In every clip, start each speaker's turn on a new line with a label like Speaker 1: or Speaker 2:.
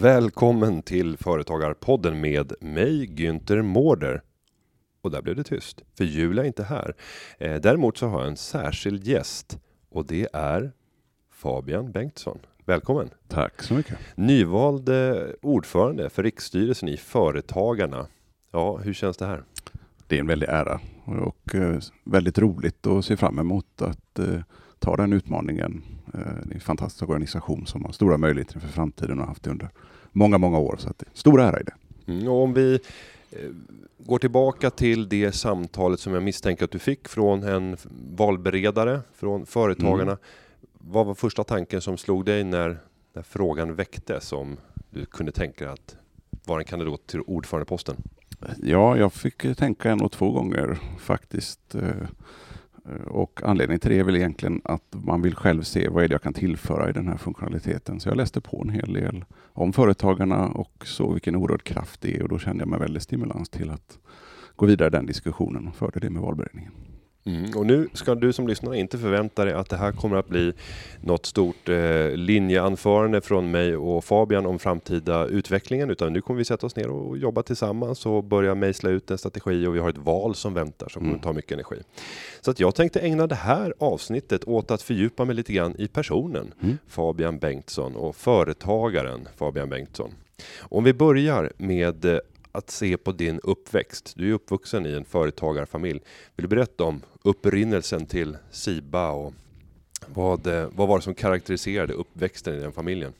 Speaker 1: Välkommen till Företagarpodden med mig Günther Mårder. Och där blev det tyst, för Julia är inte här. Eh, däremot så har jag en särskild gäst och det är Fabian Bengtsson. Välkommen!
Speaker 2: Tack så mycket!
Speaker 1: Nyvald eh, ordförande för riksstyrelsen i Företagarna. Ja, hur känns det här?
Speaker 2: Det är en väldig ära och eh, väldigt roligt och se fram emot att ta den utmaningen. Det är en fantastisk organisation som har stora möjligheter för framtiden och har haft det under många, många år. Så att det är stor ära i det.
Speaker 1: Mm, om vi går tillbaka till det samtalet som jag misstänker att du fick från en valberedare från Företagarna. Mm. Vad var första tanken som slog dig när, när frågan väcktes om du kunde tänka dig att vara en kandidat till ordförandeposten?
Speaker 2: Ja, jag fick tänka en och två gånger faktiskt. Eh, och anledningen till det är väl egentligen att man vill själv se vad är det jag kan tillföra i den här funktionaliteten. Så jag läste på en hel del om företagarna och såg vilken oerhörd kraft det är och då kände jag mig väldigt stimulans till att gå vidare i den diskussionen och förde det med valberedningen.
Speaker 1: Mm. Och nu ska du som lyssnar inte förvänta dig att det här kommer att bli något stort eh, linjeanförande från mig och Fabian om framtida utvecklingen, utan nu kommer vi sätta oss ner och jobba tillsammans och börja mejsla ut en strategi och vi har ett val som väntar som kommer mm. ta mycket energi. Så att jag tänkte ägna det här avsnittet åt att fördjupa mig lite grann i personen mm. Fabian Bengtsson och företagaren Fabian Bengtsson. Om vi börjar med att se på din uppväxt. Du är uppvuxen i en företagarfamilj. Vill du berätta om upprinnelsen till Siba och vad, eh, vad var det som karaktäriserade uppväxten i den familjen?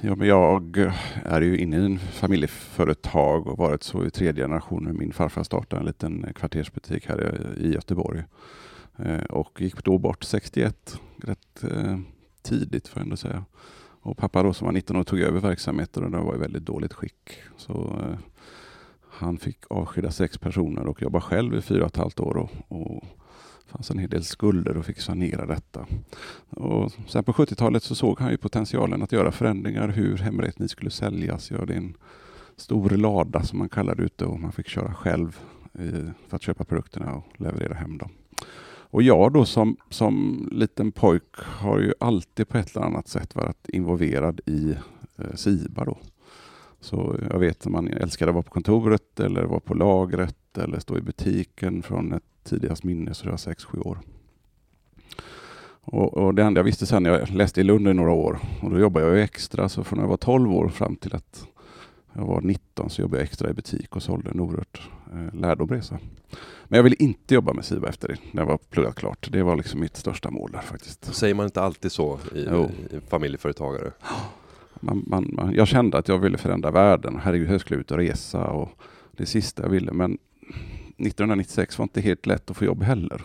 Speaker 2: Ja, men jag är ju inne i en familjeföretag och varit så i tredje generationen. Min farfar startade en liten kvartersbutik här i Göteborg eh, och gick då bort 61, rätt eh, tidigt får jag ändå säga. Och pappa då som var 19 år tog över verksamheten och den var i väldigt dåligt skick. Så han fick avskeda sex personer och jobba själv i fyra och ett halvt år. Och, och fanns en hel del skulder och fick sanera detta. Och sen på 70-talet så såg han ju potentialen att göra förändringar, hur hemrättning skulle säljas. göra det är en stor lada som man kallar det ute och man fick köra själv för att köpa produkterna och leverera hem dem. Och jag då som, som liten pojk har ju alltid på ett eller annat sätt varit involverad i eh, SIBA. Då. Så jag vet att man älskade att vara på kontoret eller vara på lagret eller stå i butiken från ett tidigast minne, så det var sex sju år. Och, och, det enda jag visste sen, jag läste i Lund i några år och då jobbade jag extra, så från när jag var 12 år fram till att jag var 19 så jobbade jag extra i butik och sålde en oerhört eh, lärdomresa. Men jag ville inte jobba med SIVA efter det, när jag var pluggat klart. Det var liksom mitt största mål där faktiskt.
Speaker 1: Säger man inte alltid så i, i familjeföretagare?
Speaker 2: man, man, man, jag kände att jag ville förändra världen. Herregud, jag skulle ut och resa och det sista jag ville. Men 1996 var inte helt lätt att få jobb heller.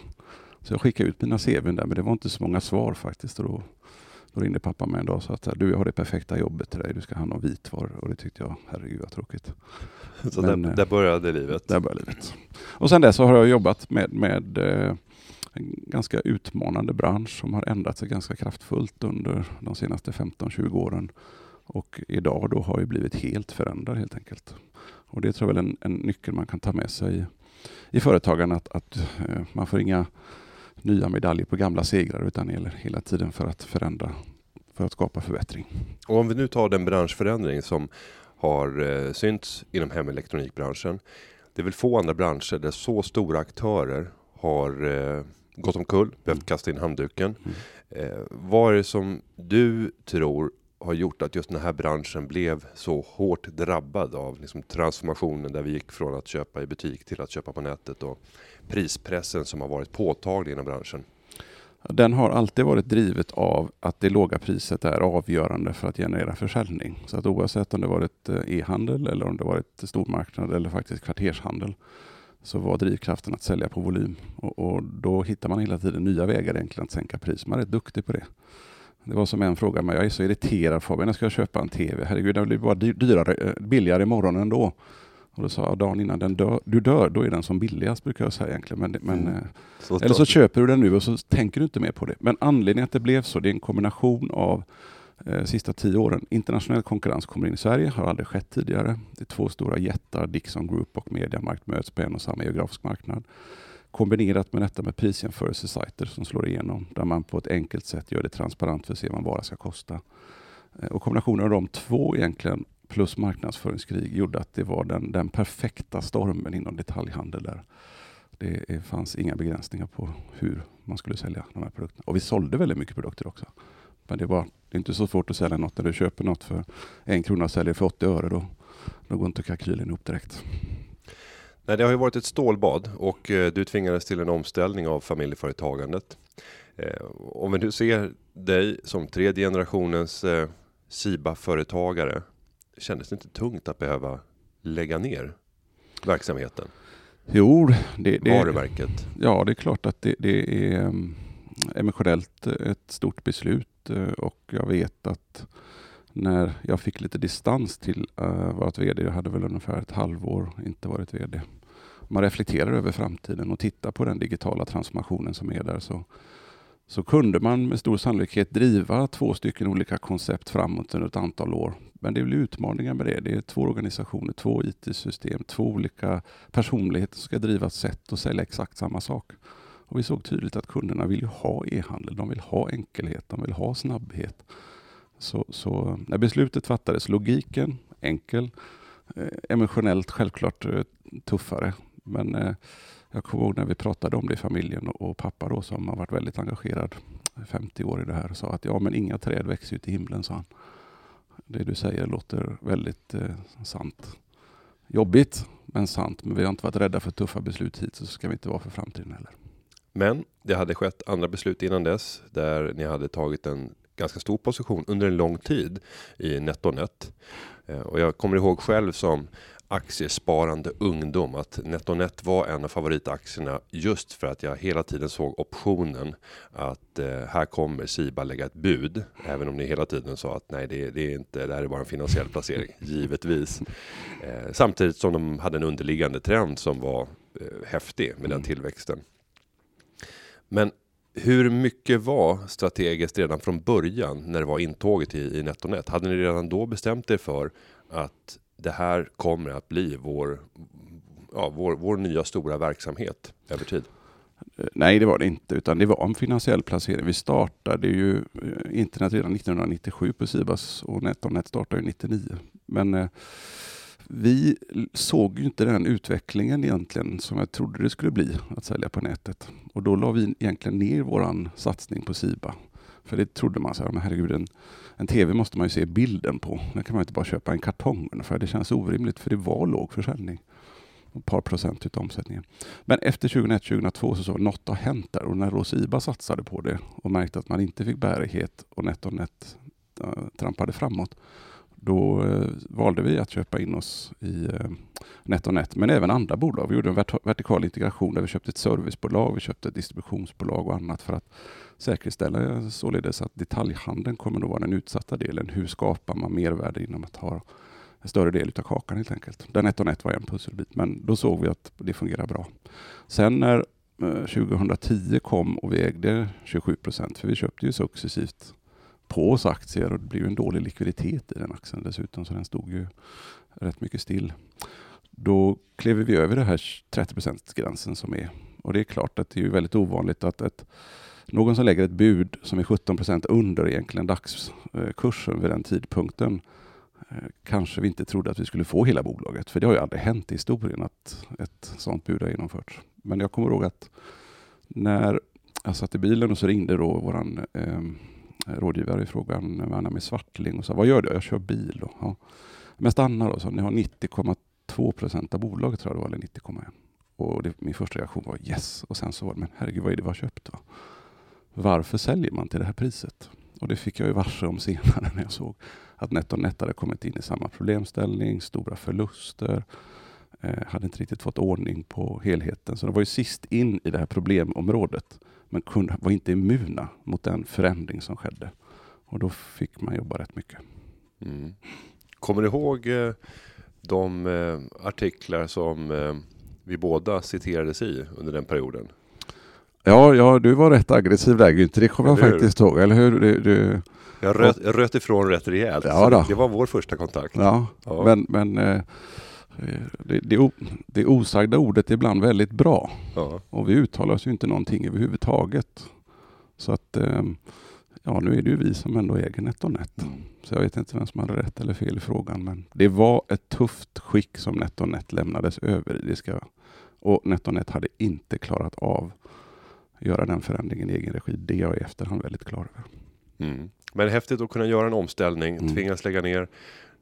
Speaker 2: Så jag skickade ut mina CV där, men det var inte så många svar faktiskt. Och då, då ringde pappa mig en dag och sa att du, jag har det perfekta jobbet till dig. Du ska ha någon vitvar. Och det tyckte jag, herregud vad tråkigt.
Speaker 1: Så men, där, där, började livet?
Speaker 2: Där började livet. Och sen dess har jag jobbat med, med eh, en ganska utmanande bransch som har ändrat sig ganska kraftfullt under de senaste 15-20 åren. Och idag då har ju blivit helt förändrad helt enkelt. Och det tror jag är en, en nyckel man kan ta med sig i företagen att, att eh, man får inga nya medaljer på gamla segrar utan det gäller hela tiden för att förändra, för att skapa förbättring.
Speaker 1: Och om vi nu tar den branschförändring som har eh, synts inom hemelektronikbranschen. Det är väl få andra branscher där så stora aktörer har eh, gått omkull, behövt mm. kasta in handduken. Mm. Eh, vad är det som du tror har gjort att just den här branschen blev så hårt drabbad av liksom transformationen där vi gick från att köpa i butik till att köpa på nätet och prispressen som har varit påtaglig inom branschen?
Speaker 2: Den har alltid varit drivet av att det låga priset är avgörande för att generera försäljning. Så att oavsett om det varit eh, e-handel eller om det varit stormarknad eller faktiskt kvartershandel så var drivkraften att sälja på volym. Och, och då hittar man hela tiden nya vägar egentligen att sänka pris. Man är rätt duktig på det. Det var som en fråga, men jag är så irriterad Fabian, jag ska köpa en TV. Herregud, det blir bara dyrare, eh, billigare imorgon ändå. Och då sa jag dagen innan den dör, du dör, då är den som billigast brukar jag säga egentligen. Men, men, mm. Eh, så eller så köper du den nu och så tänker du inte mer på det. Men anledningen att det blev så, det är en kombination av eh, sista tio åren. Internationell konkurrens kommer in i Sverige, har aldrig skett tidigare. Det är två stora jättar, Dixon Group och Mediamarkt möts på en och samma geografisk marknad kombinerat med detta med prisjämförelsesajter som slår igenom, där man på ett enkelt sätt gör det transparent för att se vad en vara ska kosta. Eh, och kombinationen av de två egentligen plus marknadsföringskrig gjorde att det var den, den perfekta stormen inom detaljhandel där. Det fanns inga begränsningar på hur man skulle sälja de här produkterna. Och vi sålde väldigt mycket produkter också. Men det, var, det är inte så svårt att sälja något när du köper något för en krona och säljer för 80 öre. Då, då går inte kalkylen ihop direkt.
Speaker 1: Nej, det har ju varit ett stålbad och eh, du tvingades till en omställning av familjeföretagandet. Eh, om vi nu ser dig som tredje generationens eh, Siba-företagare, kändes det inte tungt att behöva lägga ner verksamheten?
Speaker 2: Jo, det, det,
Speaker 1: varumärket.
Speaker 2: Ja, det är klart att det, det är um, emotionellt ett stort beslut och jag vet att när jag fick lite distans till eh, att uh, vara VD, jag hade väl ungefär ett halvår inte varit VD. Man reflekterar över framtiden och tittar på den digitala transformationen som är där så så kunde man med stor sannolikhet driva två stycken olika koncept framåt under ett antal år. Men det blir utmaningar med det. Det är två organisationer, två IT-system, två olika personligheter som ska driva ett sätt och sälja exakt samma sak. Och vi såg tydligt att kunderna vill ha e-handel, de vill ha enkelhet, de vill ha snabbhet. Så, så när beslutet fattades, logiken enkel, eh, emotionellt självklart eh, tuffare. Men eh, jag kommer ihåg när vi pratade om det i familjen och pappa då som har varit väldigt engagerad 50 år i det här sa att ja men inga träd växer ut i himlen sa han. Det du säger låter väldigt eh, sant. Jobbigt men sant. Men vi har inte varit rädda för tuffa beslut hit så ska vi inte vara för framtiden heller.
Speaker 1: Men det hade skett andra beslut innan dess där ni hade tagit en ganska stor position under en lång tid i NetOnNet. Eh, och jag kommer ihåg själv som aktiesparande ungdom att NetOnNet var en av favoritaktierna just för att jag hela tiden såg optionen att eh, här kommer Siba lägga ett bud. Även om ni hela tiden sa att nej, det, det är inte, det här är bara en finansiell placering, givetvis. Eh, samtidigt som de hade en underliggande trend som var eh, häftig med mm. den tillväxten. Men hur mycket var strategiskt redan från början när det var intåget i, i NetOnNet? Hade ni redan då bestämt er för att det här kommer att bli vår, ja, vår, vår nya stora verksamhet över tid?
Speaker 2: Nej, det var det inte, utan det var en finansiell placering. Vi startade ju eh, internet redan 1997 på Sibas och NetOnNet startade 99. Men eh, vi såg ju inte den utvecklingen egentligen som jag trodde det skulle bli att sälja på nätet. Och då la vi egentligen ner vår satsning på Siba. För det trodde man, så här, men herregud, en, en TV måste man ju se bilden på. Den kan man inte bara köpa en kartong för det känns orimligt, för det var låg försäljning. Ett par procent utav omsättningen. Men efter 2001-2002 så såg något har hänt där och när Rosiba satsade på det och märkte att man inte fick bärighet och NetOnNet äh, eh, trampade framåt, då eh, valde vi att köpa in oss i eh, NetOnNet, men även andra bolag. Vi gjorde en vert vertikal integration där vi köpte ett servicebolag, vi köpte ett distributionsbolag och annat för att säkerställa eh, således att detaljhandeln kommer att vara den utsatta delen. Hur skapar man mervärde genom att ha en större del av kakan helt enkelt. Där NetOnNet var en pusselbit, men då såg vi att det fungerar bra. Sen när eh, 2010 kom och vi ägde 27 procent, för vi köpte ju successivt på oss aktier och det blev en dålig likviditet i den aktien dessutom, så den stod ju rätt mycket still. Då klev vi över den här 30% gränsen som är. Och det är klart att det är väldigt ovanligt att ett, någon som lägger ett bud som är 17% under egentligen dagskursen vid den tidpunkten eh, kanske vi inte trodde att vi skulle få hela bolaget. För det har ju aldrig hänt i historien att ett sådant bud har genomförts. Men jag kommer ihåg att när jag satt i bilen och så ringde då våran eh, rådgivare i frågan, Anna Svartling, och sa vad gör du? Jag kör bil. Då. Ja. Men stanna då, så ni har 90,2 procent av bolaget tror jag det var, eller 90,1. Och det, min första reaktion var yes. Och sen så var det, men herregud vad är det vi har köpt då? Varför säljer man till det här priset? Och det fick jag ju varse om senare när jag såg att NetOnNet hade kommit in i samma problemställning, stora förluster, eh, hade inte riktigt fått ordning på helheten. Så de var ju sist in i det här problemområdet men kunde, var inte immuna mot den förändring som skedde. Och då fick man jobba rätt mycket.
Speaker 1: Mm. Kommer du ihåg eh, de eh, artiklar som eh, vi båda citerades i under den perioden?
Speaker 2: Ja, ja du var rätt aggressiv där Günther, det kommer jag faktiskt ihåg, eller hur? Du, du...
Speaker 1: Jag, röt, jag röt ifrån rätt rejält. Ja, det var vår första kontakt.
Speaker 2: Ja, ja. men, men det, det, det osagda ordet är ibland väldigt bra. Ja. Och vi uttalar oss ju inte någonting överhuvudtaget. Så att eh, Ja, nu är det ju vi som ändå äger NetOnNet.
Speaker 1: Mm.
Speaker 2: Så jag vet inte vem som hade rätt eller fel i frågan. Men det var ett tufft skick som NetOnNet lämnades över i. Det ska, och NetOnNet hade inte klarat av att göra den förändringen i egen regi. Det är jag i efterhand väldigt klar över.
Speaker 1: Mm. Men häftigt att kunna göra en omställning,
Speaker 2: Mm.
Speaker 1: tvingas lägga ner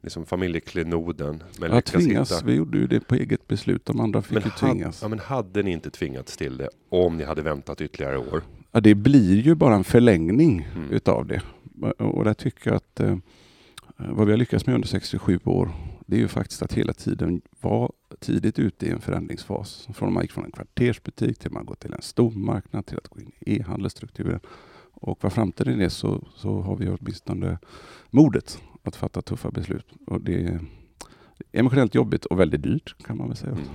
Speaker 1: liksom familjeklenoden. Men lyckas
Speaker 2: tvingas.
Speaker 1: hitta-
Speaker 2: Vi gjorde ju det på eget beslut. De andra fick
Speaker 1: Men,
Speaker 2: ju
Speaker 1: had,
Speaker 2: tvingas.
Speaker 1: ja, men hade ni inte tvingats till det om ni hade väntat ytterligare år?
Speaker 2: Ja, det blir ju bara en förlängning
Speaker 1: Mm.
Speaker 2: utav det. Och där tycker jag att eh, vad vi har lyckats med under 67 år, det är ju faktiskt att hela tiden vara tidigt ute i en förändringsfas. Från man gick från en kvartersbutik till man går till en stormarknad, till att gå in i e-handelsstrukturen. Och vad framtiden är så, så har vi åtminstone modet att fatta tuffa beslut. Och det är emotionellt jobbigt och väldigt dyrt kan man väl säga.
Speaker 1: Mm.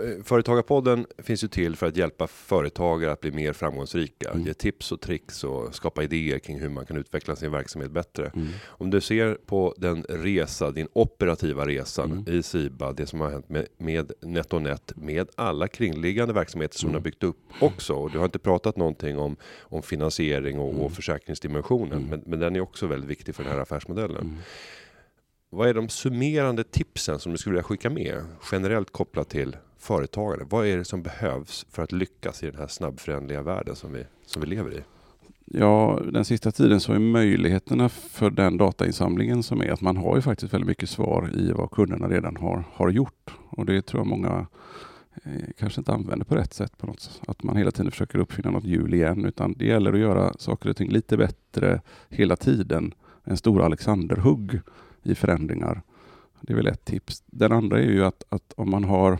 Speaker 1: Eh, Företagarpodden finns ju till för att hjälpa företagare att bli mer framgångsrika,
Speaker 2: Mm.
Speaker 1: ge tips och tricks och skapa idéer kring hur man kan utveckla sin verksamhet bättre.
Speaker 2: Mm.
Speaker 1: Om du ser på den resa, din operativa resan
Speaker 2: Mm.
Speaker 1: i Siba, det som har hänt med, med NetOnNet, med alla kringliggande verksamheter som
Speaker 2: Mm.
Speaker 1: du har byggt upp också. Och du har inte pratat någonting om, om finansiering och,
Speaker 2: Mm.
Speaker 1: och försäkringsdimensionen,
Speaker 2: Mm.
Speaker 1: men, men den är också väldigt viktig för den här affärsmodellen. Vad är de summerande tipsen som du skulle vilja skicka med generellt kopplat till företagare? Vad är det som behövs för att lyckas i den här snabbförändliga världen som vi, som vi lever i?
Speaker 2: Ja, den sista tiden så är möjligheterna för den datainsamlingen som är att man har ju faktiskt väldigt mycket svar i vad kunderna redan har, har gjort. Och det tror jag många eh, kanske inte använder på rätt sätt på något sätt. Att man hela tiden försöker uppfinna något hjul igen. Utan det gäller att göra saker och ting lite bättre hela tiden. En stor Alexanderhugg i förändringar. Det är väl ett tips. Den andra är ju att, att om man har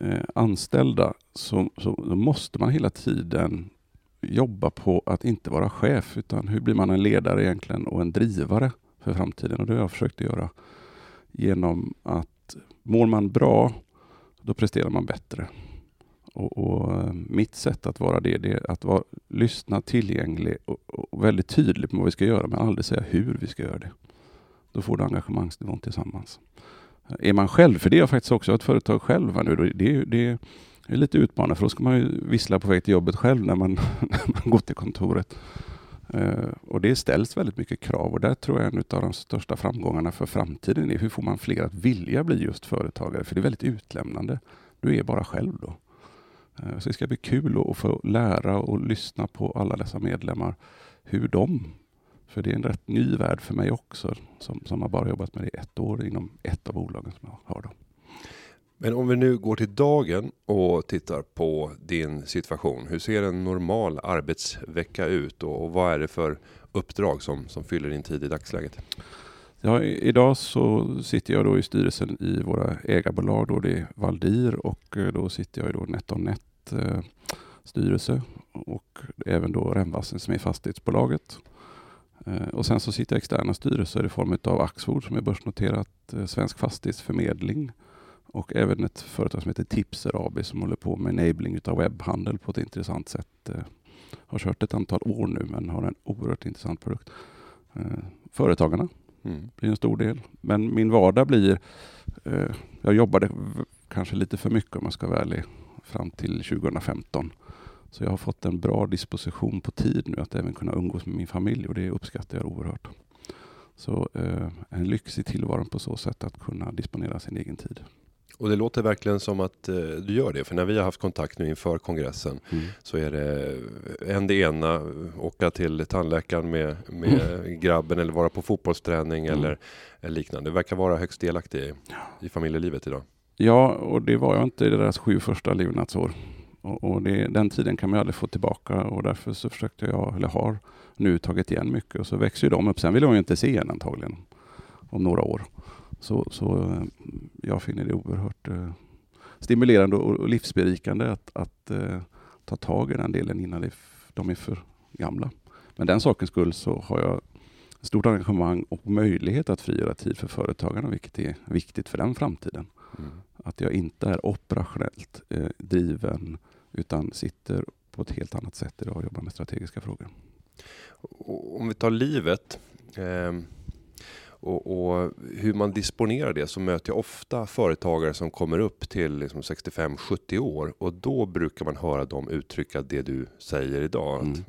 Speaker 2: eh, anställda så, så måste man hela tiden jobba på att inte vara chef utan hur blir man en ledare egentligen och en drivare för framtiden och det har jag försökt att göra genom att mår man bra då presterar man bättre. Och, och eh, mitt sätt att vara det, det är att vara, lyssna, tillgänglig och, och väldigt tydlig på vad vi ska göra men aldrig säga hur vi ska göra det. Då får du engagemangsnivån tillsammans. Är man själv, för det är jag faktiskt också ett företag själv här nu, det, är- det, det är lite utmanande för då ska man ju vissla på väg till jobbet själv när man, när man går till kontoret. Uh, och det ställs väldigt mycket krav och där tror jag en av de största framgångarna för framtiden är hur får man fler att vilja bli just företagare? För det är väldigt utlämnande. Du är bara själv då. Uh, så det ska bli kul att få lära och lyssna på alla dessa medlemmar, hur de för det är en rätt ny värld för mig också, som, som har bara jobbat med det i ett år inom ett av bolagen som jag har. Då.
Speaker 1: Men om vi nu går till dagen och tittar på din situation. Hur ser en normal arbetsvecka ut och, och vad är det för uppdrag som, som fyller din tid i dagsläget?
Speaker 2: Ja, i- idag så sitter jag då i styrelsen i våra ägarbolag. Då det är Valdir och eh, då sitter jag i då NetOnNet eh, styrelse och även då Remvassen som är fastighetsbolaget. Eh, och sen så sitter jag externa styrelser i form av Axfood som är börsnoterat, eh, Svensk Fastighetsförmedling och även ett företag som heter Tipser AB som håller på med enabling utav webbhandel på ett intressant sätt. Eh, har kört ett antal år nu men har en oerhört intressant produkt. Företagarna
Speaker 1: Mm.
Speaker 2: blir en stor del. Men min vardag blir, jag jobbade kanske lite för mycket om jag ska vara ärlig, fram till 2015. Så jag har fått en bra disposition på tid nu att även kunna umgås med min familj och det uppskattar jag oerhört. Så eh, en i tillvaron på så sätt att kunna disponera sin egen tid.
Speaker 1: Och det låter verkligen som att eh, du gör det. För när vi har haft kontakt nu inför kongressen så är det en det ena, åka till tandläkaren med, med grabben eller vara på fotbollsträning
Speaker 2: Mm.
Speaker 1: eller, eller liknande. Du verkar vara högst delaktig i, i familjelivet idag.
Speaker 2: Ja, och det var jag inte i deras sju första levnadsår. Och, och det, den tiden kan man aldrig få tillbaka och därför så försökte jag, eller har nu tagit igen mycket och så växer ju de upp. Sen vill de ju inte se en antagligen om några år. Så, så eh, jag finner det oerhört eh, stimulerande och, och livsberikande att, att eh, ta tag i den delen innan det, de är för gamla. Men den sakens skull så har jag stort engagemang och möjlighet att frigöra tid för företagarna, vilket är viktigt för den framtiden.
Speaker 1: Mm.
Speaker 2: Att jag inte är operationellt eh, driven utan sitter på ett helt annat sätt idag och jobbar med strategiska frågor.
Speaker 1: Om vi tar livet ehm, och, och hur man disponerar det så möter jag ofta företagare som kommer upp till liksom 65-70 år och då brukar man höra dem uttrycka det du säger idag.
Speaker 2: Mm.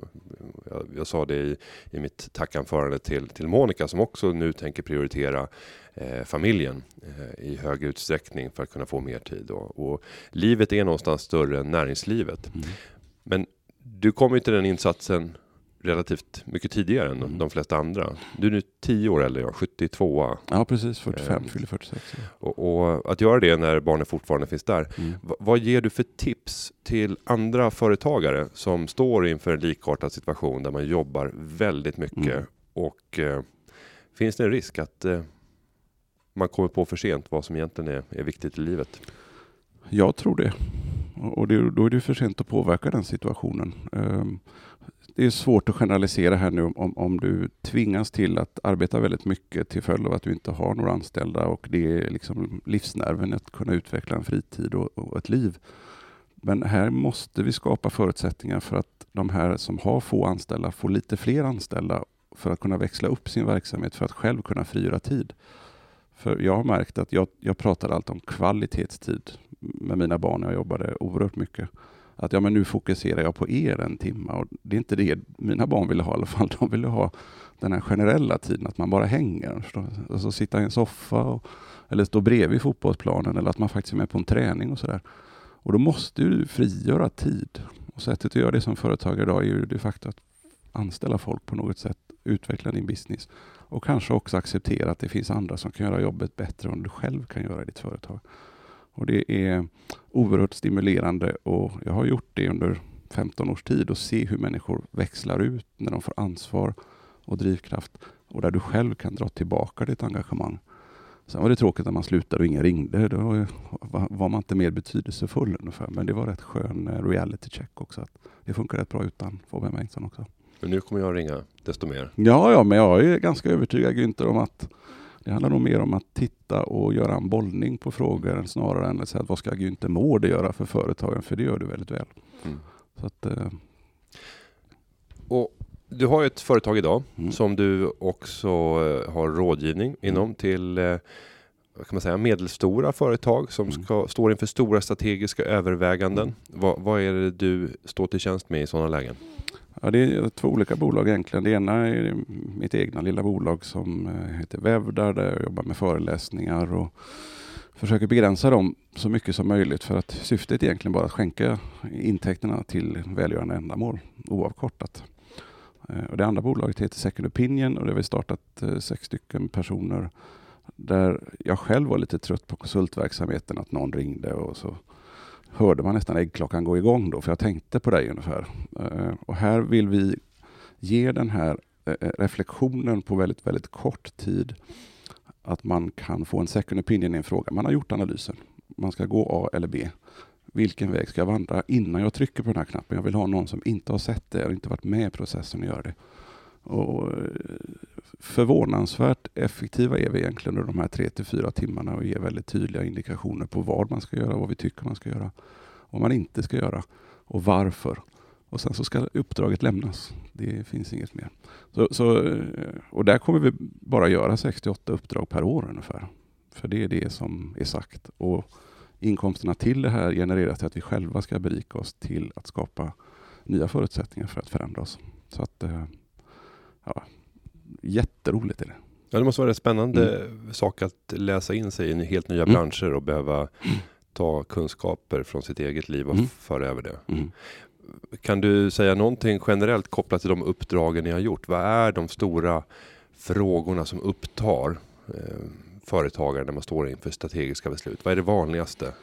Speaker 1: Jag, jag sa det i, i mitt tackanförande till, till Monica som också nu tänker prioritera eh, familjen eh, i hög utsträckning för att kunna få mer tid. Och, och livet är någonstans större än näringslivet.
Speaker 2: Mm.
Speaker 1: Men du kom ju till den insatsen relativt mycket tidigare än
Speaker 2: Mm.
Speaker 1: de flesta andra. Du är nu 10 år äldre, ja, 72
Speaker 2: Ja, precis. 45,
Speaker 1: Eh,
Speaker 2: fyller 46. ja.
Speaker 1: och, och att göra det när barnen fortfarande finns där.
Speaker 2: Mm.
Speaker 1: Va- vad ger du för tips till andra företagare som står inför en likartad situation där man jobbar väldigt mycket
Speaker 2: Mm.
Speaker 1: och eh, finns det en risk att eh, man kommer på för sent vad som egentligen är, är viktigt i livet?
Speaker 2: Jag tror det. Och det, då är det för sent att påverka den situationen. Ehm, det är svårt att generalisera här nu om, om du tvingas till att arbeta väldigt mycket till följd av att du inte har några anställda och det är liksom livsnerven att kunna utveckla en fritid och, och ett liv. Men här måste vi skapa förutsättningar för att de här som har få anställda får lite fler anställda för att kunna växla upp sin verksamhet för att själv kunna frigöra tid. För jag har märkt att jag, jag pratar alltid om kvalitetstid med mina barn när jag jobbade oerhört mycket. Att ja, men nu fokuserar jag på er en timme och det är inte det mina barn ville ha i alla fall. De ville ha den här generella tiden, att man bara hänger. Alltså sitta i en soffa och, eller stå bredvid fotbollsplanen eller att man faktiskt är med på en träning och sådär. Och då måste du frigöra tid. Och sättet att göra det som företagare idag är ju de facto att anställa folk på något sätt, utveckla din business och kanske också acceptera att det finns andra som kan göra jobbet bättre än du själv kan göra i ditt företag. Och det är oerhört stimulerande och jag har gjort det under 15 års tid och se hur människor växlar ut när de får ansvar och drivkraft och där du själv kan dra tillbaka ditt engagemang. Sen var det tråkigt när man slutade och ingen ringde. Då var- man inte mer betydelsefull ungefär. Men det var rätt skön eh, reality check också. Att det funkar rätt bra utan Fabian Bengtsson också.
Speaker 1: Men nu kommer jag ringa desto mer.
Speaker 2: Ja, ja, men jag är ganska övertygad Günther om att det handlar nog mer om att titta och göra en bollning på frågor snarare än att säga att vad ska Günther Mård göra för företagen? För det gör du väldigt väl.
Speaker 1: Mm.
Speaker 2: Så att, eh,
Speaker 1: Och du har ett företag idag
Speaker 2: Mm.
Speaker 1: som du också eh, har rådgivning inom till eh, kan man säga, medelstora företag som
Speaker 2: Mm.
Speaker 1: ska, står inför stora strategiska överväganden. Vad, vad är det du står till tjänst med i sådana lägen?
Speaker 2: Ja, det är två olika bolag egentligen. Det ena är mitt egna lilla bolag som eh, heter Vävdar där jag jobbar med föreläsningar och försöker begränsa dem så mycket som möjligt för att syftet är egentligen bara att skänka intäkterna till välgörande ändamål oavkortat. Eh, och det andra bolaget heter Second Opinion och det har vi startat eh, sex stycken personer där jag själv var lite trött på konsultverksamheten, att någon ringde och så hörde man nästan äggklockan gå igång då, för jag tänkte på dig ungefär. Eh, och här vill vi ge den här eh, eh, reflektionen på väldigt, väldigt kort tid att man kan få en second opinion i en fråga. Man har gjort analysen. Man ska gå A eller B. Vilken väg ska jag vandra innan jag trycker på den här knappen? Jag vill ha någon som inte har sett det och inte varit med i processen och gör det. Och förvånansvärt effektiva är vi egentligen under de här tre till fyra timmarna och ger väldigt tydliga indikationer på vad man ska göra, vad vi tycker man ska göra, vad man inte ska göra och varför. Och sen så ska uppdraget lämnas. Det finns inget mer. Så, så, och där kommer vi bara göra 68 uppdrag per år ungefär. För det är det som är sagt. Och inkomsterna till det här genereras till att vi själva ska berika oss till att skapa nya förutsättningar för att förändra oss. Så att, eh, ja, jätteroligt är det.
Speaker 1: Ja, det måste vara en spännande sak att läsa in sig i helt nya
Speaker 2: Mm.
Speaker 1: branscher och behöva ta kunskaper från sitt eget liv och
Speaker 2: Mm.
Speaker 1: föra över det.
Speaker 2: Mm.
Speaker 1: Kan du säga någonting generellt kopplat till de uppdragen ni har gjort? Vad är de stora frågorna som upptar eh, företagare när man står inför strategiska beslut? Vad är det vanligaste?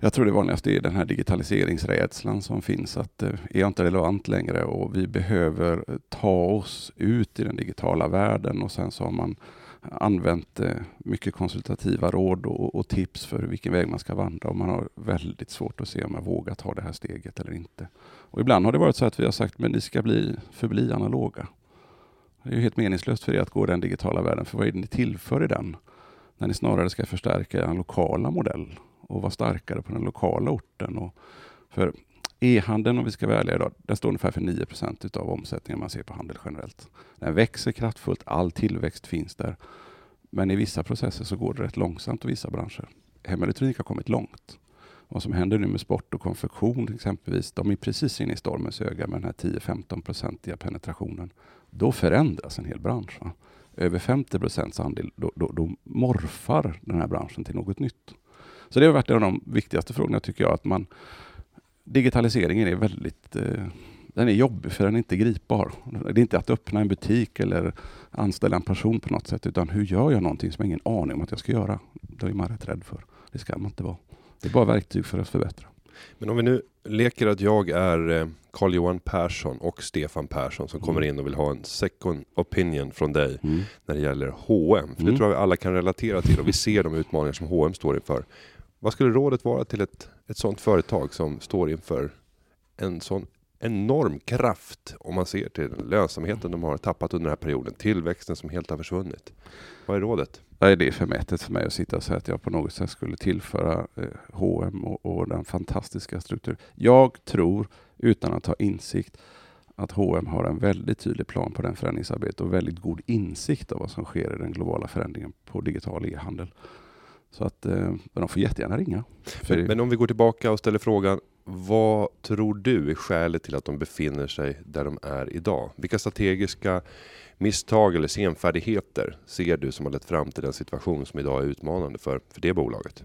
Speaker 2: Jag tror det vanligaste är den här digitaliseringsrädslan som finns. Att det är jag inte relevant längre och vi behöver eh, ta oss ut i den digitala världen och sen så har man använt eh, mycket konsultativa råd och, och tips för vilken väg man ska vandra och man har väldigt svårt att se om jag vågar ta det här steget eller inte. Och ibland har det varit så att vi har sagt men ni ska bli, förbli analoga. Det är ju helt meningslöst för er att gå i den digitala världen för vad är det ni tillför i den? När ni snarare ska förstärka er lokala modell och vara starkare på den lokala orten. Och för e-handeln, om vi ska vara ärliga idag, den står ungefär för 9% av omsättningen man ser på handel generellt. Den växer kraftfullt, all tillväxt finns där. Men i vissa processer så går det rätt långsamt i vissa branscher. Hemelektronik har kommit långt. vad som händer nu med sport och konfektion exempelvis, de är precis inne i stormens öga med den här 10-15-procentiga penetrationen. Då förändras en hel bransch. Va? Över 50 procents andel, då, då, då morfar den här branschen till något nytt. Så det har varit en av de viktigaste frågorna tycker jag, att man digitaliseringen är väldigt eh, den är jobbig för den är inte gripbar. Det är inte att öppna en butik eller anställa en person på något sätt, utan hur gör jag någonting som jag ingen aning om att jag ska göra? Det är man rätt rädd för. Det ska man inte vara. Det är bara verktyg för att förbättra.
Speaker 1: Men om vi nu leker att jag är Carl-Johan eh, Persson och Stefan Persson som mm. kommer in och vill ha en second opinion från dig mm. när det gäller H&M. För mm. det tror jag vi alla kan relatera till och vi ser de utmaningar som H&M står inför. Vad skulle rådet vara till ett, ett sådant företag som står inför en sån enorm kraft om man ser till lönsamheten de har tappat under den här perioden, tillväxten som helt har försvunnit. Vad är rådet?
Speaker 2: Nej, det är förmätet för mig att sitta och säga att jag på något sätt skulle tillföra eh, H&M och, och den fantastiska strukturen. Jag tror, utan att ha insikt, att H&M har en väldigt tydlig plan på den förändringsarbetet och väldigt god insikt av vad som sker i den globala förändringen på digital e-handel. Så att eh, de får jättegärna ringa.
Speaker 1: Men, men, om vi går tillbaka och ställer frågan, vad tror du är skälet till att de befinner sig där de är idag? Vilka strategiska misstag eller senfärdigheter ser du som har lett fram till den situation som idag är utmanande för, för det bolaget?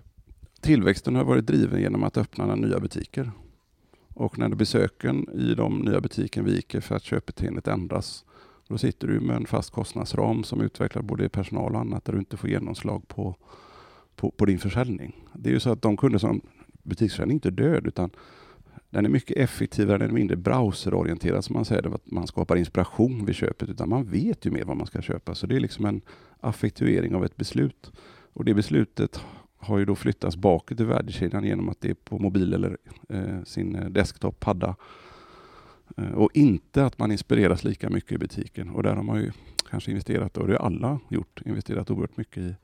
Speaker 2: Tillväxten har varit driven genom att öppna nya butiker. Och när besöken i de nya butikerna viker för att köpbeteendet ändras, då sitter du med en fast kostnadsram som utvecklar både personal och annat där du inte får genomslag på, på, på din försäljning. Det är ju så att de kunder som butiksförsäljning är inte död, utan den är mycket effektivare, den är mindre browserorienterad som man säger, att man skapar inspiration vid köpet, utan man vet ju mer vad man ska köpa. Så det är liksom en affektuering av ett beslut. Och det beslutet har ju då flyttats bakåt i värdekedjan genom att det är på mobil eller eh, sin eh, desktop, padda. Eh, och inte att man inspireras lika mycket i butiken. Och där har man ju kanske investerat, och det har alla gjort, investerat oerhört mycket i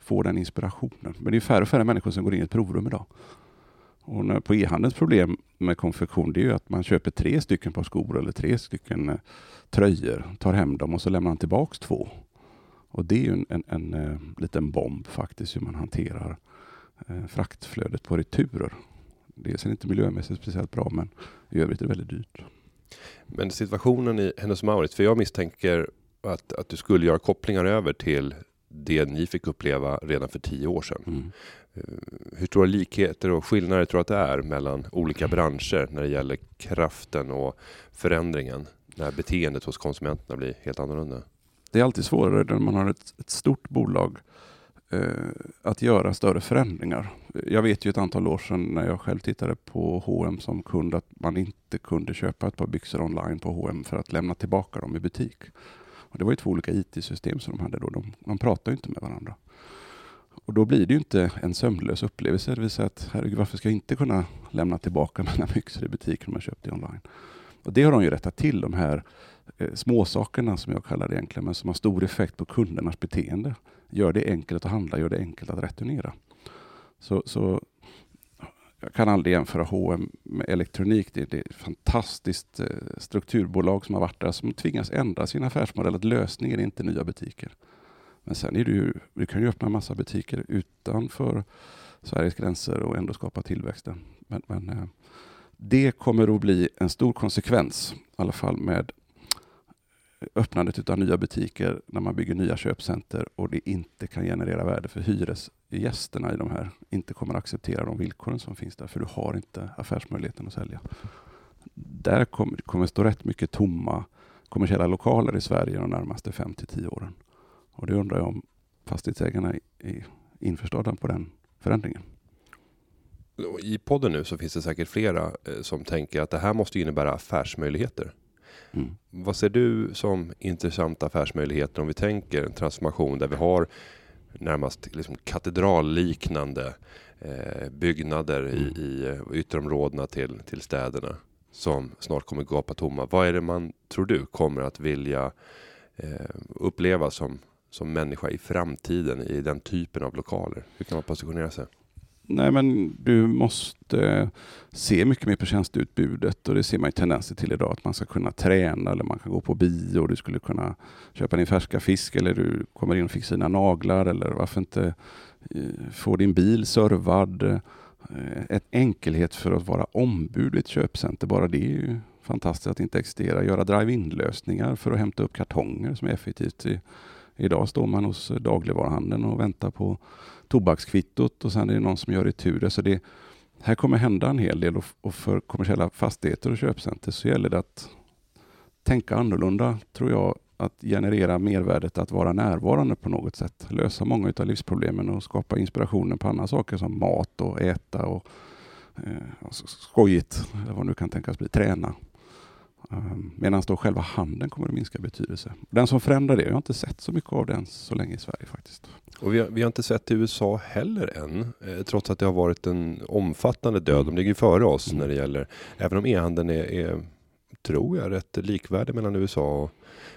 Speaker 2: får den inspirationen. Men det är färre och färre människor som går in i ett provrum idag. Och när, på e-handelns problem med konfektion det är ju att man köper tre stycken par skor eller tre stycken eh, tröjor, tar hem dem och så lämnar man tillbaks två. Och det är ju en, en, en, eh, liten bomb faktiskt hur man hanterar eh, fraktflödet på returer. Det är sen inte miljömässigt speciellt bra men i övrigt är det väldigt dyrt.
Speaker 1: Men situationen i Hennes Mauritz, för jag misstänker att, att du skulle göra kopplingar över till det ni fick uppleva redan för tio år sedan. Mm. Eh, hur stora likheter och skillnader tror du att det är mellan olika branscher när det gäller kraften och förändringen? När beteendet hos konsumenterna blir helt annorlunda.
Speaker 2: Det är alltid svårare när man har ett, ett stort bolag eh, att göra större förändringar. Jag vet ju ett antal år sedan när jag själv tittade på H&M som kund att man inte kunde köpa ett par byxor online på H&M för att lämna tillbaka dem i butik. Och det var ju två olika IT-system som de hade då. De, de pratade inte med varandra. Och då blir det ju inte en sömnlös upplevelse. Det vill säga att herregud, varför ska jag inte kunna lämna tillbaka mina byxor i butiken om jag köpt det online? Och det har de ju rättat till, de här eh, småsakerna som jag kallar det egentligen, men som har stor effekt på kundernas beteende. Gör det enkelt att handla, gör det enkelt att returnera. Så, så jag kan aldrig jämföra H&M med elektronik. Det är ett fantastiskt eh, strukturbolag som har varit där som tvingas ändra sin affärsmodell. Att lösningen är inte nya butiker. Men sen är det ju, du kan ju öppna massa butiker utanför Sveriges gränser och ändå skapa tillväxten. Men, men eh, det kommer att bli en stor konsekvens, i alla fall med öppnandet av nya butiker när man bygger nya köpcenter och det inte kan generera värde för hyresgästerna i de här, inte kommer att acceptera de villkoren som finns där, för du har inte affärsmöjligheten att sälja. Där kommer, kommer stå rätt mycket tomma kommersiella lokaler i Sverige de närmaste 5 till 10 åren. Och det undrar jag om fastighetsägarna är införstådda på den förändringen.
Speaker 1: I podden nu så finns det säkert flera eh, som tänker att det här måste innebära affärsmöjligheter. Mm. Vad ser du som intressanta affärsmöjligheter om vi tänker en transformation där vi har närmast liksom katedralliknande eh, byggnader mm. i, i eh, ytterområdena till, till städerna som snart kommer gapa tomma. Vad är det man, tror du, kommer att vilja eh, uppleva som som människa i framtiden i den typen av lokaler? Hur kan man positionera sig?
Speaker 2: Nej, men du måste se mycket mer på tjänsteutbudet och det ser man ju tendenser till idag att man ska kunna träna eller man kan gå på bio och du skulle kunna köpa din färska fisk eller du kommer in och fixar dina naglar eller varför inte eh, få din bil servad. Eh, ett enkelhet för att vara ombud i ett köpcenter, bara det är ju fantastiskt att det inte existerar. Göra drive-in-lösningar för att hämta upp kartonger som är effektivt. Idag står man hos dagligvaruhandeln och väntar på tobakskvittot och sen är det någon som gör returer. Så det, här kommer hända en hel del och för kommersiella fastigheter och köpcenter så gäller det att tänka annorlunda, tror jag, att generera mervärdet att vara närvarande på något sätt. Lösa många av livsproblemen och skapa inspirationen på andra saker som mat och äta och eh, alltså, skojigt, eller vad nu kan tänkas bli, träna. Um, Medan då själva handeln kommer att minska betydelse. Den som förändrar det, jag har inte sett så mycket av den så länge i Sverige faktiskt.
Speaker 1: Och vi har, vi har inte sett i USA heller än, eh, trots att det har varit en omfattande död. De ligger före oss mm. när det gäller, även om e-handeln är, är, tror jag, rätt likvärdig mellan USA och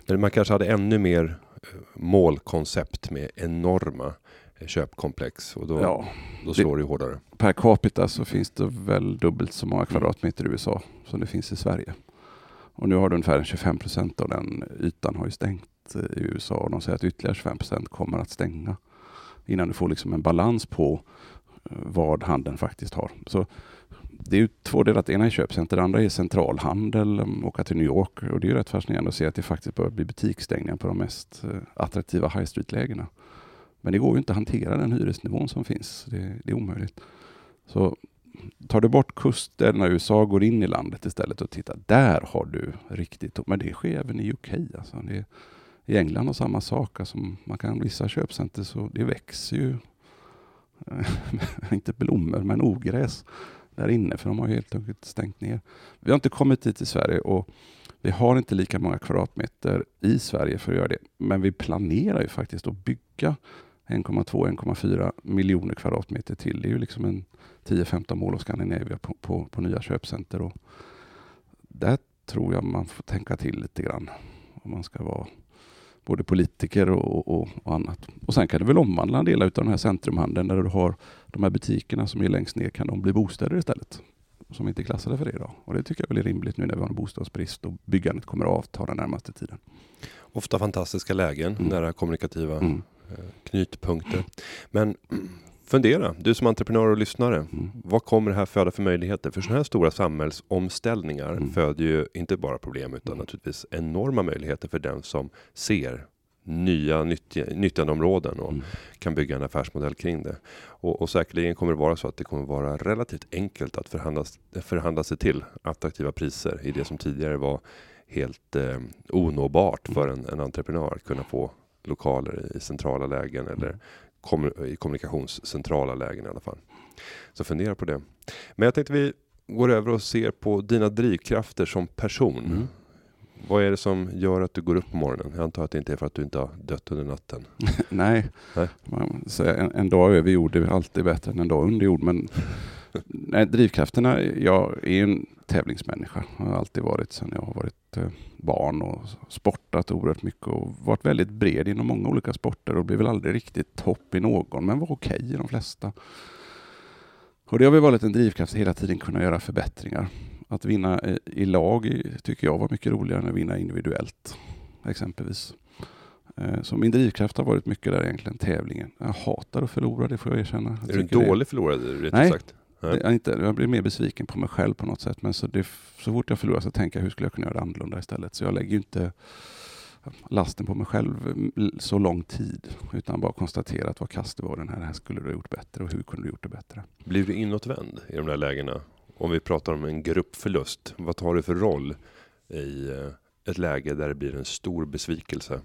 Speaker 1: men man kanske hade ännu mer eh, målkoncept med enorma eh, köpkomplex och då, ja, då slår det, det hårdare.
Speaker 2: Per capita så finns det väl dubbelt så många kvadratmeter i USA som det finns i Sverige. Och nu har du ungefär 25 procent av den ytan har ju stängt eh, i USA och de säger att ytterligare 25 procent kommer att stänga innan du får liksom en balans på eh, vad handeln faktiskt har. Så det är ju två delar. Det ena är köpcenter, det andra är centralhandel, mm, åka till New York. Och det är ju rätt fascinerande att se att det faktiskt börjar bli butiksstängningar på de mest eh, attraktiva high street-lägena. Men det går ju inte att hantera den hyresnivån som finns. Det, det är omöjligt. Så tar du bort kusten när USA, går in i landet istället och tittar. Där har du riktigt Men det sker även i UK. Alltså. Det, I England har samma sak. Alltså man kan vissa köpcenter så det växer ju eh, inte blommor, men ogräs där inne, för de har helt enkelt stängt ner. Vi har inte kommit dit i Sverige och vi har inte lika många kvadratmeter i Sverige för att göra det. Men vi planerar ju faktiskt att bygga 1,2-1,4 miljoner kvadratmeter till. Det är ju liksom en 10-15 mål av Scandinavia på, på, på, nya köpcenter. Och där tror jag man får tänka till lite grann om man ska vara både politiker och, och, och, annat. Och sen kan du väl omvandla en del av den här centrumhandeln där du har de här butikerna som är längst ner, kan de bli bostäder istället? Som inte är klassade för det idag. Och det tycker jag väl är rimligt nu när vi har en bostadsbrist och byggandet kommer att avta den närmaste tiden.
Speaker 1: Ofta fantastiska lägen, mm. nära kommunikativa mm. Eh, knytpunkter. Men fundera, du som entreprenör och lyssnare. Mm. Vad kommer det här föda för möjligheter? För sådana här stora samhällsomställningar mm. föder ju inte bara problem utan naturligtvis enorma möjligheter för den som ser nya nyttjandeområden och mm. kan bygga en affärsmodell kring det. Och, och säkerligen kommer det vara så att det kommer vara relativt enkelt att förhandla, förhandla sig till attraktiva priser i det som tidigare var helt eh, onåbart för en, en entreprenör att kunna få lokaler i centrala lägen eller mm i kommunikationscentrala lägen i alla fall. Så fundera på det. Men jag tänkte vi går över och ser på dina drivkrafter som person. Mm. Vad är det som gör att du går upp på morgonen? Jag antar att det inte är för att du inte har dött under natten?
Speaker 2: Nej, Nej. En, en, dag över jord är alltid bättre än en dag under jord. Men nej, drivkrafterna, jag är en tävlingsmänniska. Jag har alltid varit sedan jag har varit eh, barn och sportat oerhört mycket och varit väldigt bred inom många olika sporter och blev väl aldrig riktigt topp i någon, men var okej okay i de flesta. Och det har väl varit en drivkraft hela tiden kunna göra förbättringar. Att vinna i lag tycker jag var mycket roligare än att vinna individuellt, exempelvis. Eh, så min drivkraft har varit mycket där egentligen, tävlingen. Jag hatar att förlora, det får jag erkänna. Jag
Speaker 1: är du en dålig förlorare, rätt
Speaker 2: Nej,
Speaker 1: sagt?
Speaker 2: Jag, inte, jag blir mer besviken på mig själv på något sätt. Men så, det, så fort jag förlorar så tänker jag hur skulle jag kunna göra annorlunda istället. Så jag lägger inte lasten på mig själv så lång tid. Utan bara konstatera att vad kast det var den här, här skulle du ha gjort bättre och hur kunde du gjort det bättre.
Speaker 1: Blir du inåtvänd i de där lägena? Om vi pratar om en gruppförlust, vad tar du för roll i eh, ett läge där det blir en stor besvikelse?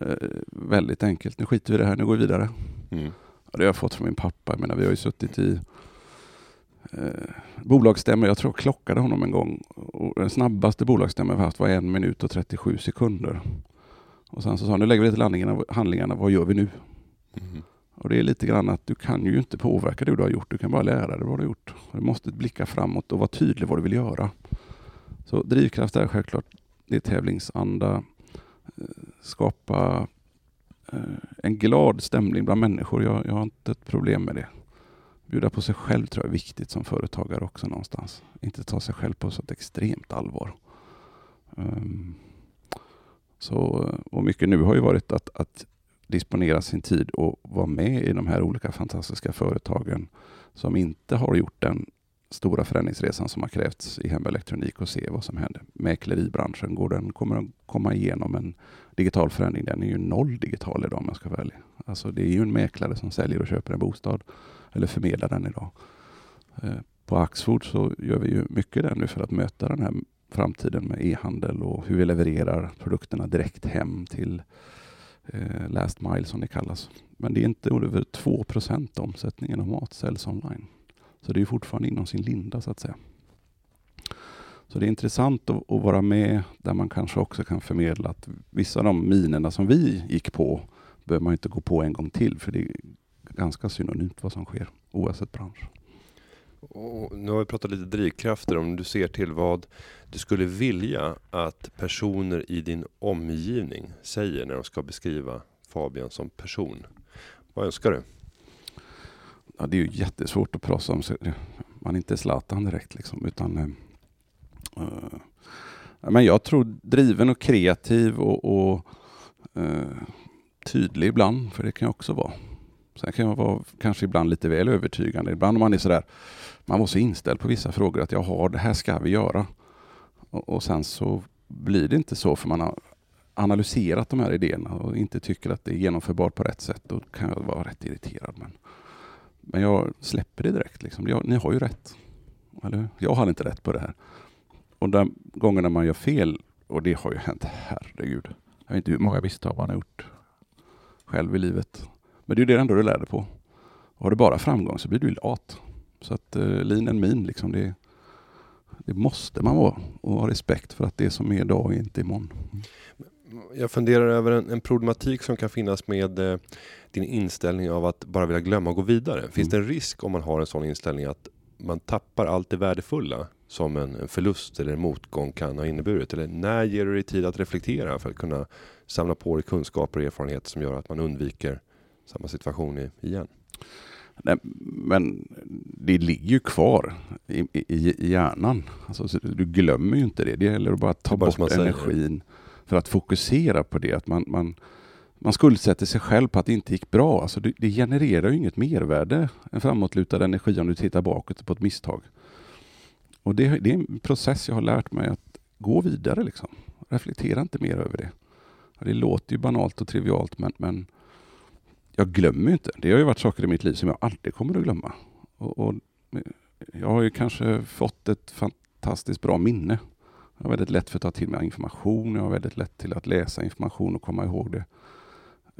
Speaker 2: Eh, väldigt enkelt, nu skiter vi i det här, nu går vi vidare. Mm. det har jag fått från min pappa. Jag menar, vi har ju suttit i eh, bolagsstämma. Jag tror jag klockade honom en gång. Och den snabbaste bolagsstämman vi haft var en minut och 37 sekunder. Och sen så sa han, nu lägger vi handlingarna, handlingarna vad gör vi nu? Mm. Och det är lite grann att du kan ju inte påverka det du har gjort, du kan bara lära dig vad du har gjort. Du måste blicka framåt och vara tydlig vad du vill göra. Så drivkraft är självklart, det är tävlingsanda, eh, skapa eh, en glad stämning bland människor. Jag, jag har inte ett problem med det bjuda på sig själv tror jag är viktigt som företagare också någonstans. Inte ta sig själv på så extremt allvar. Um, så, och mycket nu har ju varit att, att disponera sin tid och vara med i de här olika fantastiska företagen som inte har gjort den stora förändringsresan som har krävts i hemelektronik och se vad som händer. Mäkleribranschen, går den, kommer den komma igenom en digital förändring? Den är ju noll digital idag om jag ska vara ärlig. Alltså det är ju en mäklare som säljer och köper en bostad eller förmedlar den idag. Eh, på Axfood så gör vi ju mycket där nu för att möta den här framtiden med e-handel och hur vi levererar produkterna direkt hem till eh, last mile som det kallas. Men det är inte över 2 av omsättningen av mat säljs online. Så det är fortfarande inom sin linda så att säga. Så det är intressant att, att, vara med där man kanske också kan förmedla att vissa av de minerna som vi gick på behöver man inte gå på en gång till för det ganska synonymt vad som sker oavsett bransch.
Speaker 1: Och nu har vi pratat lite drivkrafter, om du ser till vad du skulle vilja att personer i din omgivning säger när de ska beskriva Fabian som person. Vad önskar du?
Speaker 2: Ja, det är ju jättesvårt att prata om. Man är inte Zlatan direkt liksom, utan uh, men jag tror driven och kreativ och, och uh, tydlig ibland, för det kan jag också vara. Sen kan jag vara kanske ibland lite väl övertygande. Ibland om man är sådär, man var så inställd på vissa frågor att jag har det här ska vi göra. Och, och sen så blir det inte så för man har analyserat de här idéerna och inte tycker att det är genomförbart på rätt sätt. Då kan jag vara rätt irriterad. Men, men jag släpper det direkt. Liksom. Jag, ni har ju rätt. Eller? Jag hade inte rätt på det här. Och de gångerna man gör fel, och det har ju hänt, herregud. Jag vet inte hur många misstag man har gjort själv i livet. Men det är det ändå du lär dig på. Har du bara framgång så blir du lat. Så att uh, lean and mean, liksom, det, det måste man vara och ha respekt för att det som är idag är inte imorgon.
Speaker 1: Jag funderar över en, en problematik som kan finnas med eh, din inställning av att bara vilja glömma och gå vidare. Finns mm. det en risk om man har en sån inställning att man tappar allt det värdefulla som en, en förlust eller en motgång kan ha inneburit? Eller när ger du dig tid att reflektera för att kunna samla på dig kunskaper och erfarenheter som gör att man undviker samma situation igen?
Speaker 2: Nej, men det ligger ju kvar i, i, i hjärnan. Alltså, du glömmer ju inte det. Det gäller att bara ta bara bort energin för att fokusera på det. Att man, man, man skuldsätter sig själv på att det inte gick bra. Alltså det, det genererar ju inget mervärde, en framåtlutad energi om du tittar bakåt på ett misstag. Och det, det är en process jag har lärt mig att gå vidare. Liksom. Reflektera inte mer över det. Det låter ju banalt och trivialt men, men jag glömmer inte. Det har ju varit saker i mitt liv som jag aldrig kommer att glömma. Och, och jag har ju kanske fått ett fantastiskt bra minne. Jag har väldigt lätt för att ta till mig information. Jag har väldigt lätt till att läsa information och komma ihåg det.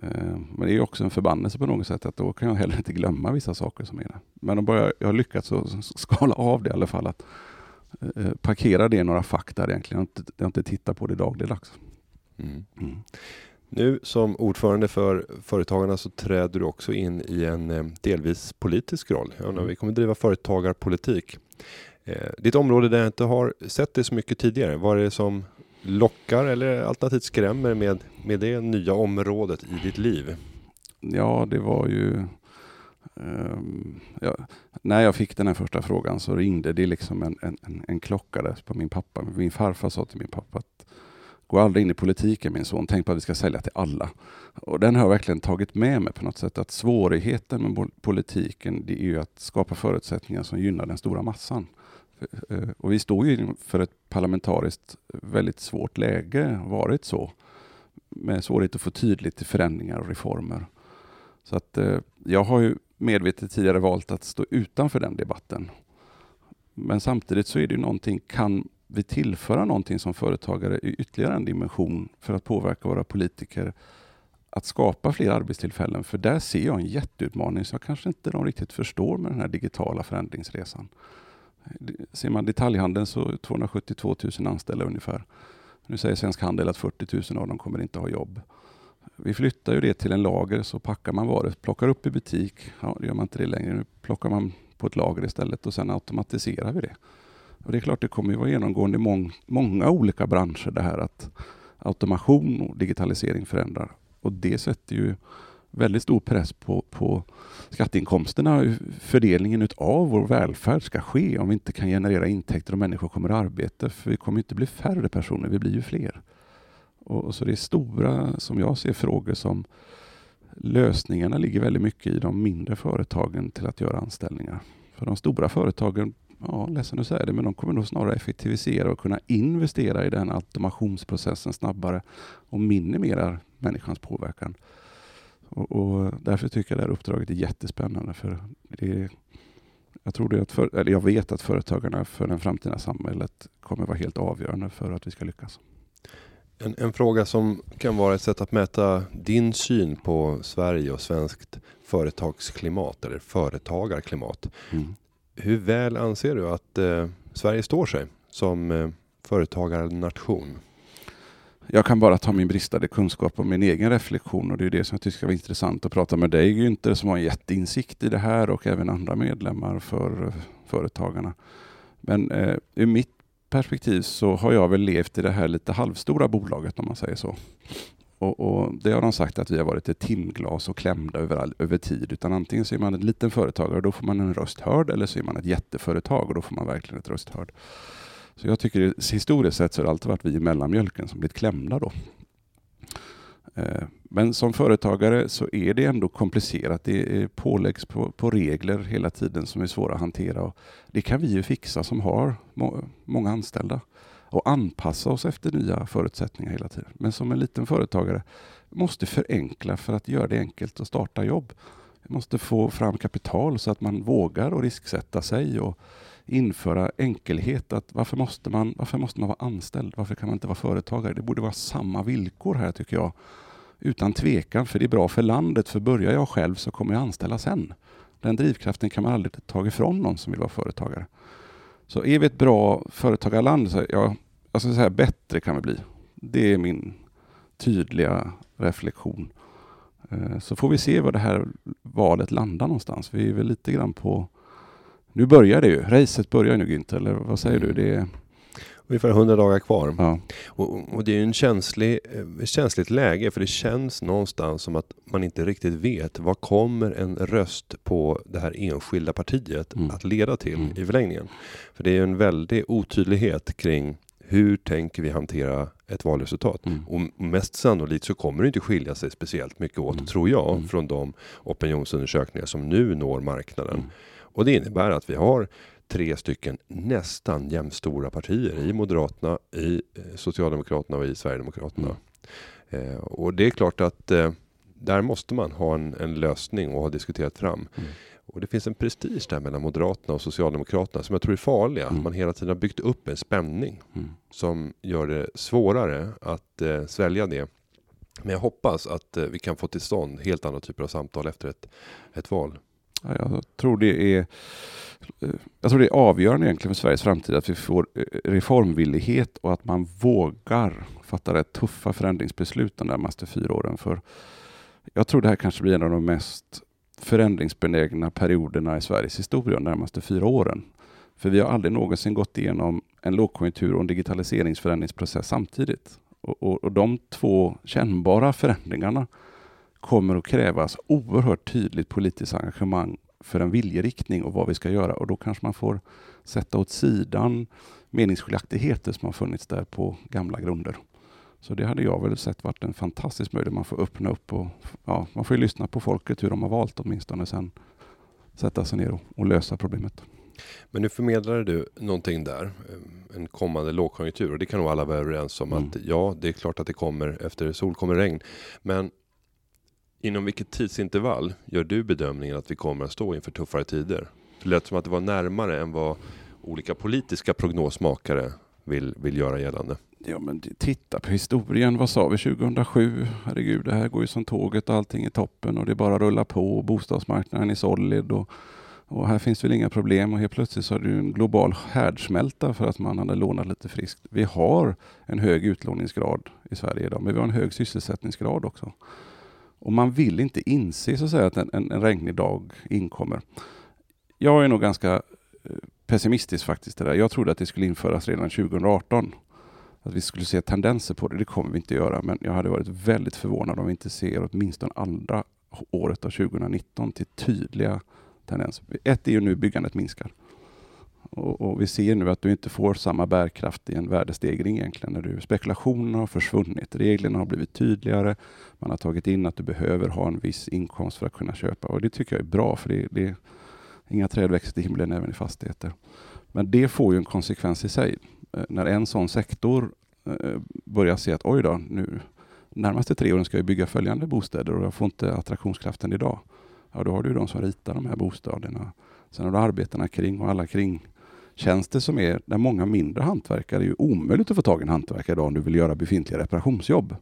Speaker 2: Eh, men det är också en förbannelse på något sätt att då kan jag heller inte glömma vissa saker som är där. Men om bara jag har lyckats skala av det i alla fall. Att eh, parkera det i några fack där egentligen. Jag inte, jag inte tittar på det dagligdags. Mm.
Speaker 1: Mm. Nu som ordförande för Företagarna så träder du också in i en eh, delvis politisk roll. Ja, mm. vi kommer driva företagarpolitik. Eh, ditt område där jag inte har sett det så mycket tidigare. Vad är det som lockar eller alternativt skrämmer med, med det nya området i ditt liv?
Speaker 2: Ja, det var ju... Um, ja, när jag fick den här första frågan så ringde det liksom en, en, en klocka där på min pappa. Min farfar sa till min pappa att Gå aldrig in i politiken min son, tänk på att vi ska sälja till alla. Och den har jag verkligen tagit med mig på något sätt. Att svårigheten med politiken det är ju att skapa förutsättningar som gynnar den stora massan. Eh, och vi står ju inför ett parlamentariskt väldigt svårt läge, varit så. Med svårighet att få tydligt till förändringar och reformer. Så att eh, jag har ju medvetet tidigare valt att stå utanför den debatten. Men samtidigt så är det ju någonting, kan vi tillföra någonting som företagare i ytterligare en dimension för att påverka våra politiker att skapa fler arbetstillfällen. För där ser jag en jätteutmaning som jag kanske inte de riktigt förstår med den här digitala förändringsresan. Ser man detaljhandeln så är 272 000 anställda ungefär. Nu säger Svensk Handel att 40 000 av dem kommer inte ha jobb. Vi flyttar ju det till en lager så packar man varor, plockar upp i butik. Ja, det gör man inte det längre. Nu plockar man på ett lager istället och sen automatiserar vi det. Och det är klart, det kommer ju vara genomgående i mång, många olika branscher det här att automation och digitalisering förändrar. Och det sätter ju väldigt stor press på, på skatteinkomsterna. Fördelningen av vår välfärd ska ske om vi inte kan generera intäkter och människor kommer i arbete. För vi kommer inte bli färre personer, vi blir ju fler. Och, så det är stora, som jag ser, frågor som lösningarna ligger väldigt mycket i de mindre företagen till att göra anställningar. För de stora företagen, ja, ledsen att säga det, men de kommer nog snarare effektivisera och kunna investera i den automationsprocessen snabbare och minimerar människans påverkan. Och, och därför tycker jag det här uppdraget är jättespännande. För det jag, tror det att för, eller jag vet att företagarna för det framtida samhället kommer vara helt avgörande för att vi ska lyckas.
Speaker 1: En, en, fråga som kan vara ett sätt att mäta din syn på Sverige och svenskt företagsklimat eller företagarklimat. Mm. Hur väl anser du att eh, Sverige står sig som eh, företagarnation?
Speaker 2: Jag kan bara ta min bristande kunskap och min egen reflektion och det är det som jag tycker ska vara intressant att prata med dig Günther som har en jätteinsikt i det här och även andra medlemmar för eh, Företagarna. Men eh, ur mitt perspektiv så har jag väl levt i det här lite halvstora bolaget om man säger så. Och, och Det har de sagt att vi har varit ett timglas och klämda över, all, över tid. Utan antingen så är man en liten företagare och då får man en röst hörd eller så är man ett jätteföretag och då får man verkligen ett röst hörd. Så jag tycker historiskt sett så har det alltid varit vi i mellanmjölken som blivit klämda då. Eh, men som företagare så är det ändå komplicerat. Det påläggs på, på, regler hela tiden som är svåra att hantera. Och det kan vi ju fixa som har må, många anställda och anpassa oss efter nya förutsättningar hela tiden. Men som en liten företagare måste förenkla för att göra det enkelt att starta jobb. Vi måste få fram kapital så att man vågar och risksätta sig och införa enkelhet. Att varför, måste man, varför måste man vara anställd? Varför kan man inte vara företagare? Det borde vara samma villkor här tycker jag. Utan tvekan, för det är bra för landet. För börjar jag själv så kommer jag anställa sen. Den drivkraften kan man aldrig ta ifrån någon som vill vara företagare. Så är vi ett bra företagarland, så ja, jag ska säga bättre kan vi bli. Det är min tydliga reflektion. Eh, så får vi se var det här valet landar någonstans. Vi är väl lite grann på nu börjar det ju. Racet börjar nu Günther, eller vad säger du? Det är...
Speaker 1: Ungefär 100 dagar kvar. Ja. Och, och, det är en känslig, ett känsligt läge för det känns någonstans som att man inte riktigt vet vad kommer en röst på det här enskilda partiet mm. att leda till mm. i förlängningen. För det är en väldig otydlighet kring hur tänker vi hantera ett valresultat? Mm. Och mest sannolikt så kommer det inte skilja sig speciellt mycket åt, mm. tror jag, mm. från de opinionsundersökningar som nu når marknaden. Mm. Och det innebär att vi har tre stycken nästan jämnstora partier i Moderaterna, i eh, Socialdemokraterna och i Sverigedemokraterna. Mm. Eh, och det är klart att eh, där måste man ha en, en, lösning och ha diskuterat fram. Och det finns en prestige där mellan Moderaterna och Socialdemokraterna som jag tror är farliga. Mm. Man hela tiden har byggt upp en spänning mm. som gör det svårare att eh, svälja det. Men jag hoppas att eh, vi kan få till stånd helt andra typer av samtal efter ett, ett val.
Speaker 2: Jag tror det är jag tror det är avgörande egentligen för Sveriges framtid att vi får eh, reformvillighet och att man vågar fatta rätt tuffa förändringsbeslut de närmaste fyra åren. För jag tror det här kanske blir en av de mest förändringsbenägna perioderna i Sveriges historia de närmaste fyra åren. För vi har aldrig någonsin gått igenom en lågkonjunktur och en digitaliseringsförändringsprocess samtidigt. Och, och, och de två kännbara förändringarna kommer att krävas oerhört tydligt politiskt engagemang för en viljeriktning och vad vi ska göra och då kanske man får sätta åt sidan meningsskiljaktigheter som har funnits där på gamla grunder. Så det hade jag väl sett varit en fantastisk möjlighet. Man får öppna upp och ja, man får lyssna på folket hur de har valt åtminstone sen sätta sig ner och, och lösa problemet.
Speaker 1: Men nu förmedlade du någonting där, eh, en kommande lågkonjunktur och det kan nog alla vara överens om mm. att ja, det är klart att det kommer efter sol kommer regn. Men Inom vilket tidsintervall gör du bedömningen att vi kommer att stå inför tuffare tider? Det lät som att det var närmare än vad olika politiska prognosmakare vill, vill göra gällande.
Speaker 2: Ja men titta på historien, vad sa vi 2007? Herregud, det här går ju som tåget och allting är toppen och det bara rullar på och bostadsmarknaden är solid och, och här finns väl inga problem och helt plötsligt så är det en global härdsmälta för att man hade lånat lite friskt. Vi har en hög utlåningsgrad i Sverige idag, men vi har en hög sysselsättningsgrad också. Och man vill inte inse så att, säga, att en, en, en regnig dag inkommer. Jag är nog ganska eh, pessimistisk faktiskt. Det där. Jag trodde att det skulle införas redan 2018. Att vi skulle se tendenser på det. Det kommer vi inte göra. Men jag hade varit väldigt förvånad om vi inte ser åtminstone andra året av 2019 till tydliga tendenser. Ett är ju nu byggandet minskar. Och, och, vi ser nu att du inte får samma bärkraft i en värdestegring egentligen. När du, spekulationen har försvunnit, reglerna har blivit tydligare. Man har tagit in att du behöver ha en viss inkomst för att kunna köpa och det tycker jag är bra för det, det inga träd växer till himlen även i fastigheter. Men det får ju en konsekvens i sig. Eh, när en sån sektor eh, börjar se att oj då, nu närmaste tre åren ska jag bygga följande bostäder och jag får inte attraktionskraften idag. Ja, då har du de som ritar de här bostäderna. Sen har du arbetarna kring och alla kring tjänster som är där många mindre hantverkare är ju omöjligt att få tag i en hantverkare idag om du vill göra befintliga reparationsjobb.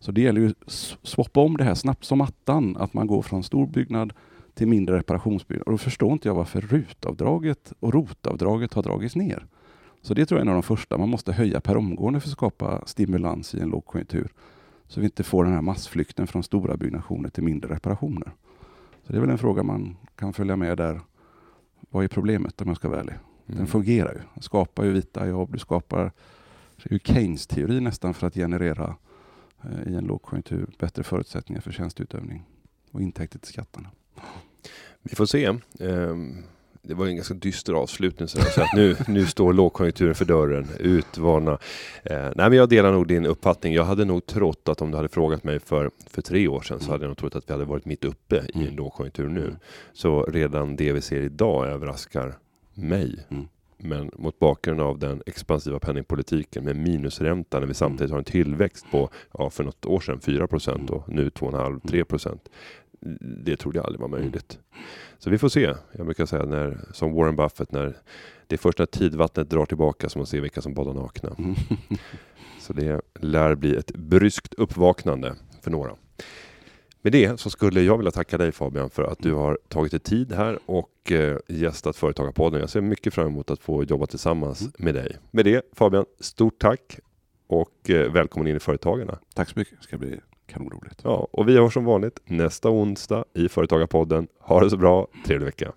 Speaker 2: Så det gäller ju att swappa om det här snabbt som attan, att man går från stor byggnad till mindre reparationsbyggnad. Och då förstår inte jag varför rutavdraget och rotavdraget har dragits ner. Så det tror jag är en av de första. Man måste höja per omgående för att skapa stimulans i en lågkonjunktur. Så vi inte får den här massflykten från stora byggnationer till mindre reparationer. Så det är väl en fråga man kan följa med där. Vad är problemet om jag ska vara ärlig? Den mm. fungerar ju. Den skapar ju vita jobb. Du skapar ju Keynes teori nästan för att generera eh, i en lågkonjunktur bättre förutsättningar för tjänsteutövning och intäkter till skatterna.
Speaker 1: Vi får se. Um det var en ganska dyster avslutning. Så att nu, nu står lågkonjunkturen för dörren, utvarna. Eh, nej, men jag delar nog din uppfattning. Jag hade nog trott att om du hade frågat mig för, för tre år sedan så hade jag nog trott att vi hade varit mitt uppe i en mm. lågkonjunktur nu. Så redan det vi ser idag överraskar mig. Mm. Men mot bakgrund av den expansiva penningpolitiken med minusränta när vi mm. samtidigt har en tillväxt på, ja, för något år sedan 4 procent och nu 2,5-3 procent det trodde jag aldrig var möjligt. Så vi får se. Jag brukar säga när, som Warren Buffett, när det är först när tidvattnet drar tillbaka som man ser vilka som badar nakna. Mm. Så det lär bli ett bryskt uppvaknande för några. Med det så skulle jag vilja tacka dig Fabian för att du har tagit dig tid här och eh, gästat Företagarpodden. Jag ser mycket fram emot att få jobba tillsammans mm. med dig. Med det Fabian, stort tack och eh, välkommen in i Företagarna.
Speaker 2: Tack så mycket. Det ska bli kanonroligt.
Speaker 1: Ja, och vi hörs som vanligt nästa onsdag i Företagarpodden. Ha det så bra, trevlig vecka.